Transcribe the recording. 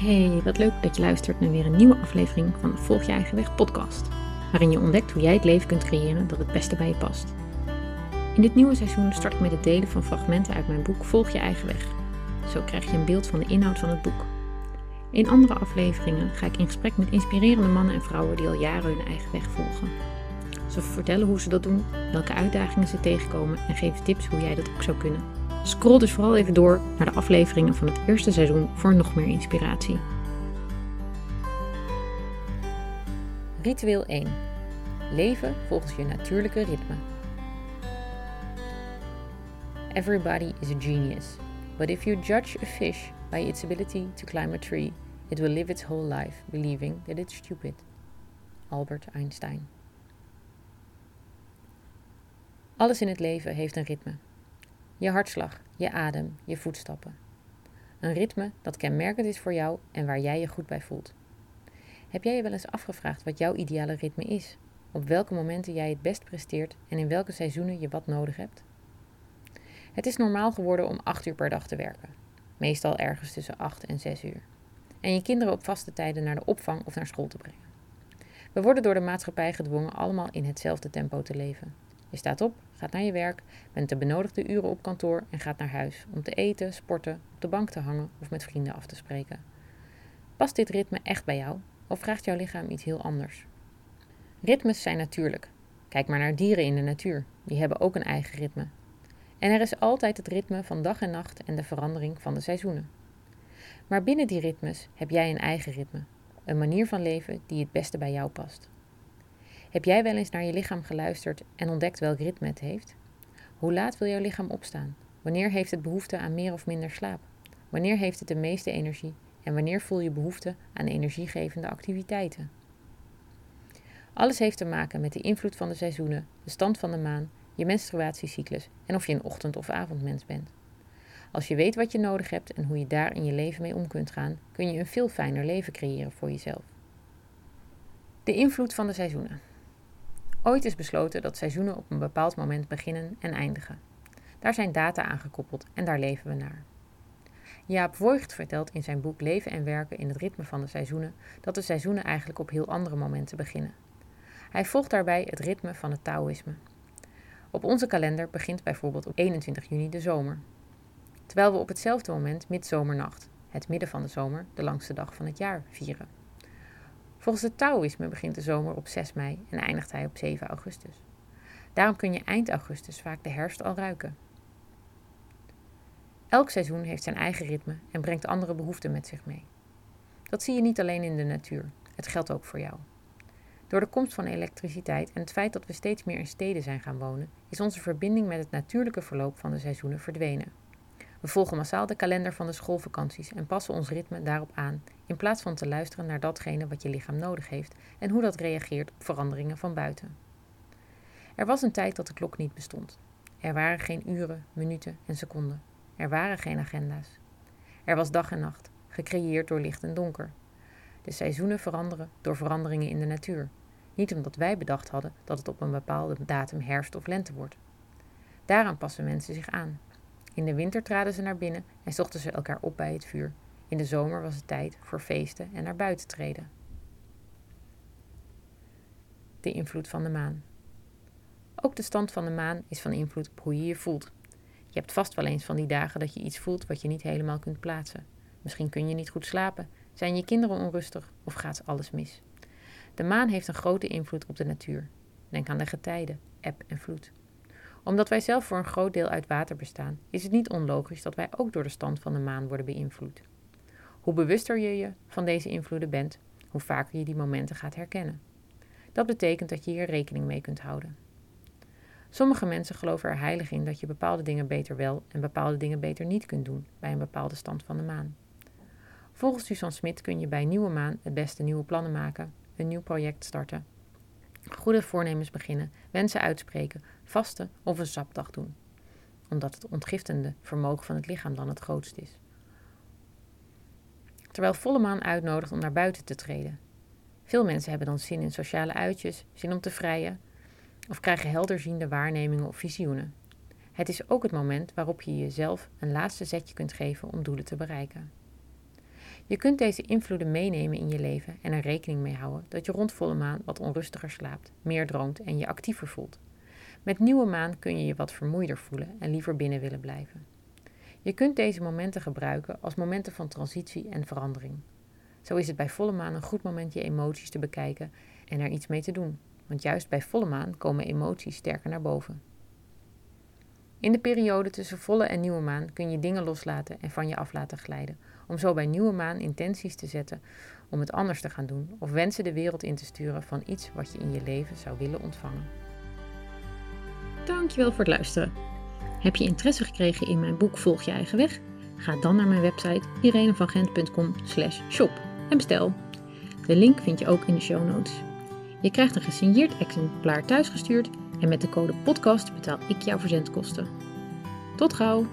Hey, wat leuk dat je luistert naar weer een nieuwe aflevering van de Volg je eigen weg podcast, waarin je ontdekt hoe jij het leven kunt creëren dat het beste bij je past. In dit nieuwe seizoen start ik met het delen van fragmenten uit mijn boek Volg je eigen weg. Zo krijg je een beeld van de inhoud van het boek. In andere afleveringen ga ik in gesprek met inspirerende mannen en vrouwen die al jaren hun eigen weg volgen. Ze vertellen hoe ze dat doen, welke uitdagingen ze tegenkomen en geven tips hoe jij dat ook zou kunnen. Scroll dus vooral even door naar de afleveringen van het eerste seizoen voor nog meer inspiratie. Ritueel 1. Leven volgens je natuurlijke ritme. Everybody is a genius, but if you judge a fish by its ability to climb a tree, it will live its whole life believing that it's stupid. Albert Einstein. Alles in het leven heeft een ritme. Je hartslag, je adem, je voetstappen. Een ritme dat kenmerkend is voor jou en waar jij je goed bij voelt. Heb jij je wel eens afgevraagd wat jouw ideale ritme is? Op welke momenten jij het best presteert en in welke seizoenen je wat nodig hebt? Het is normaal geworden om 8 uur per dag te werken, meestal ergens tussen 8 en 6 uur. En je kinderen op vaste tijden naar de opvang of naar school te brengen. We worden door de maatschappij gedwongen allemaal in hetzelfde tempo te leven. Je staat op, gaat naar je werk, bent de benodigde uren op kantoor en gaat naar huis om te eten, sporten, op de bank te hangen of met vrienden af te spreken. Past dit ritme echt bij jou of vraagt jouw lichaam iets heel anders? Ritmes zijn natuurlijk. Kijk maar naar dieren in de natuur, die hebben ook een eigen ritme. En er is altijd het ritme van dag en nacht en de verandering van de seizoenen. Maar binnen die ritmes heb jij een eigen ritme, een manier van leven die het beste bij jou past. Heb jij wel eens naar je lichaam geluisterd en ontdekt welk ritme het heeft? Hoe laat wil jouw lichaam opstaan? Wanneer heeft het behoefte aan meer of minder slaap? Wanneer heeft het de meeste energie? En wanneer voel je behoefte aan energiegevende activiteiten? Alles heeft te maken met de invloed van de seizoenen, de stand van de maan, je menstruatiecyclus en of je een ochtend- of avondmens bent. Als je weet wat je nodig hebt en hoe je daar in je leven mee om kunt gaan, kun je een veel fijner leven creëren voor jezelf. De invloed van de seizoenen. Ooit is besloten dat seizoenen op een bepaald moment beginnen en eindigen. Daar zijn data aan gekoppeld en daar leven we naar. Jaap Voigt vertelt in zijn boek Leven en Werken in het ritme van de seizoenen dat de seizoenen eigenlijk op heel andere momenten beginnen. Hij volgt daarbij het ritme van het Taoïsme. Op onze kalender begint bijvoorbeeld op 21 juni de zomer. Terwijl we op hetzelfde moment midzomernacht, het midden van de zomer, de langste dag van het jaar, vieren. Volgens het Taoïsme begint de zomer op 6 mei en eindigt hij op 7 augustus. Daarom kun je eind augustus vaak de herfst al ruiken. Elk seizoen heeft zijn eigen ritme en brengt andere behoeften met zich mee. Dat zie je niet alleen in de natuur, het geldt ook voor jou. Door de komst van elektriciteit en het feit dat we steeds meer in steden zijn gaan wonen, is onze verbinding met het natuurlijke verloop van de seizoenen verdwenen. We volgen massaal de kalender van de schoolvakanties en passen ons ritme daarop aan, in plaats van te luisteren naar datgene wat je lichaam nodig heeft en hoe dat reageert op veranderingen van buiten. Er was een tijd dat de klok niet bestond. Er waren geen uren, minuten en seconden. Er waren geen agenda's. Er was dag en nacht, gecreëerd door licht en donker. De seizoenen veranderen door veranderingen in de natuur. Niet omdat wij bedacht hadden dat het op een bepaalde datum herfst of lente wordt. Daaraan passen mensen zich aan. In de winter traden ze naar binnen en zochten ze elkaar op bij het vuur. In de zomer was het tijd voor feesten en naar buiten treden. De invloed van de maan. Ook de stand van de maan is van invloed op hoe je je voelt. Je hebt vast wel eens van die dagen dat je iets voelt wat je niet helemaal kunt plaatsen. Misschien kun je niet goed slapen, zijn je kinderen onrustig of gaat alles mis. De maan heeft een grote invloed op de natuur. Denk aan de getijden, eb en vloed omdat wij zelf voor een groot deel uit water bestaan, is het niet onlogisch dat wij ook door de stand van de maan worden beïnvloed. Hoe bewuster je je van deze invloeden bent, hoe vaker je die momenten gaat herkennen. Dat betekent dat je hier rekening mee kunt houden. Sommige mensen geloven er heilig in dat je bepaalde dingen beter wel en bepaalde dingen beter niet kunt doen bij een bepaalde stand van de maan. Volgens Susan Smit kun je bij nieuwe maan het beste nieuwe plannen maken, een nieuw project starten goede voornemens beginnen, wensen uitspreken, vasten of een sapdag doen. Omdat het ontgiftende vermogen van het lichaam dan het grootst is. Terwijl volle maan uitnodigt om naar buiten te treden. Veel mensen hebben dan zin in sociale uitjes, zin om te vrijen of krijgen helderziende waarnemingen of visioenen. Het is ook het moment waarop je jezelf een laatste zetje kunt geven om doelen te bereiken. Je kunt deze invloeden meenemen in je leven en er rekening mee houden dat je rond volle maan wat onrustiger slaapt, meer droomt en je actiever voelt. Met nieuwe maan kun je je wat vermoeider voelen en liever binnen willen blijven. Je kunt deze momenten gebruiken als momenten van transitie en verandering. Zo is het bij volle maan een goed moment je emoties te bekijken en er iets mee te doen, want juist bij volle maan komen emoties sterker naar boven. In de periode tussen volle en nieuwe maan kun je dingen loslaten en van je af laten glijden, om zo bij nieuwe maan intenties te zetten om het anders te gaan doen of wensen de wereld in te sturen van iets wat je in je leven zou willen ontvangen. Dankjewel voor het luisteren. Heb je interesse gekregen in mijn boek Volg je eigen weg? Ga dan naar mijn website irenevangent.com shop en bestel. De link vind je ook in de show notes. Je krijgt een gesigneerd exemplaar thuisgestuurd en met de code podcast betaal ik jouw verzendkosten. Tot gauw!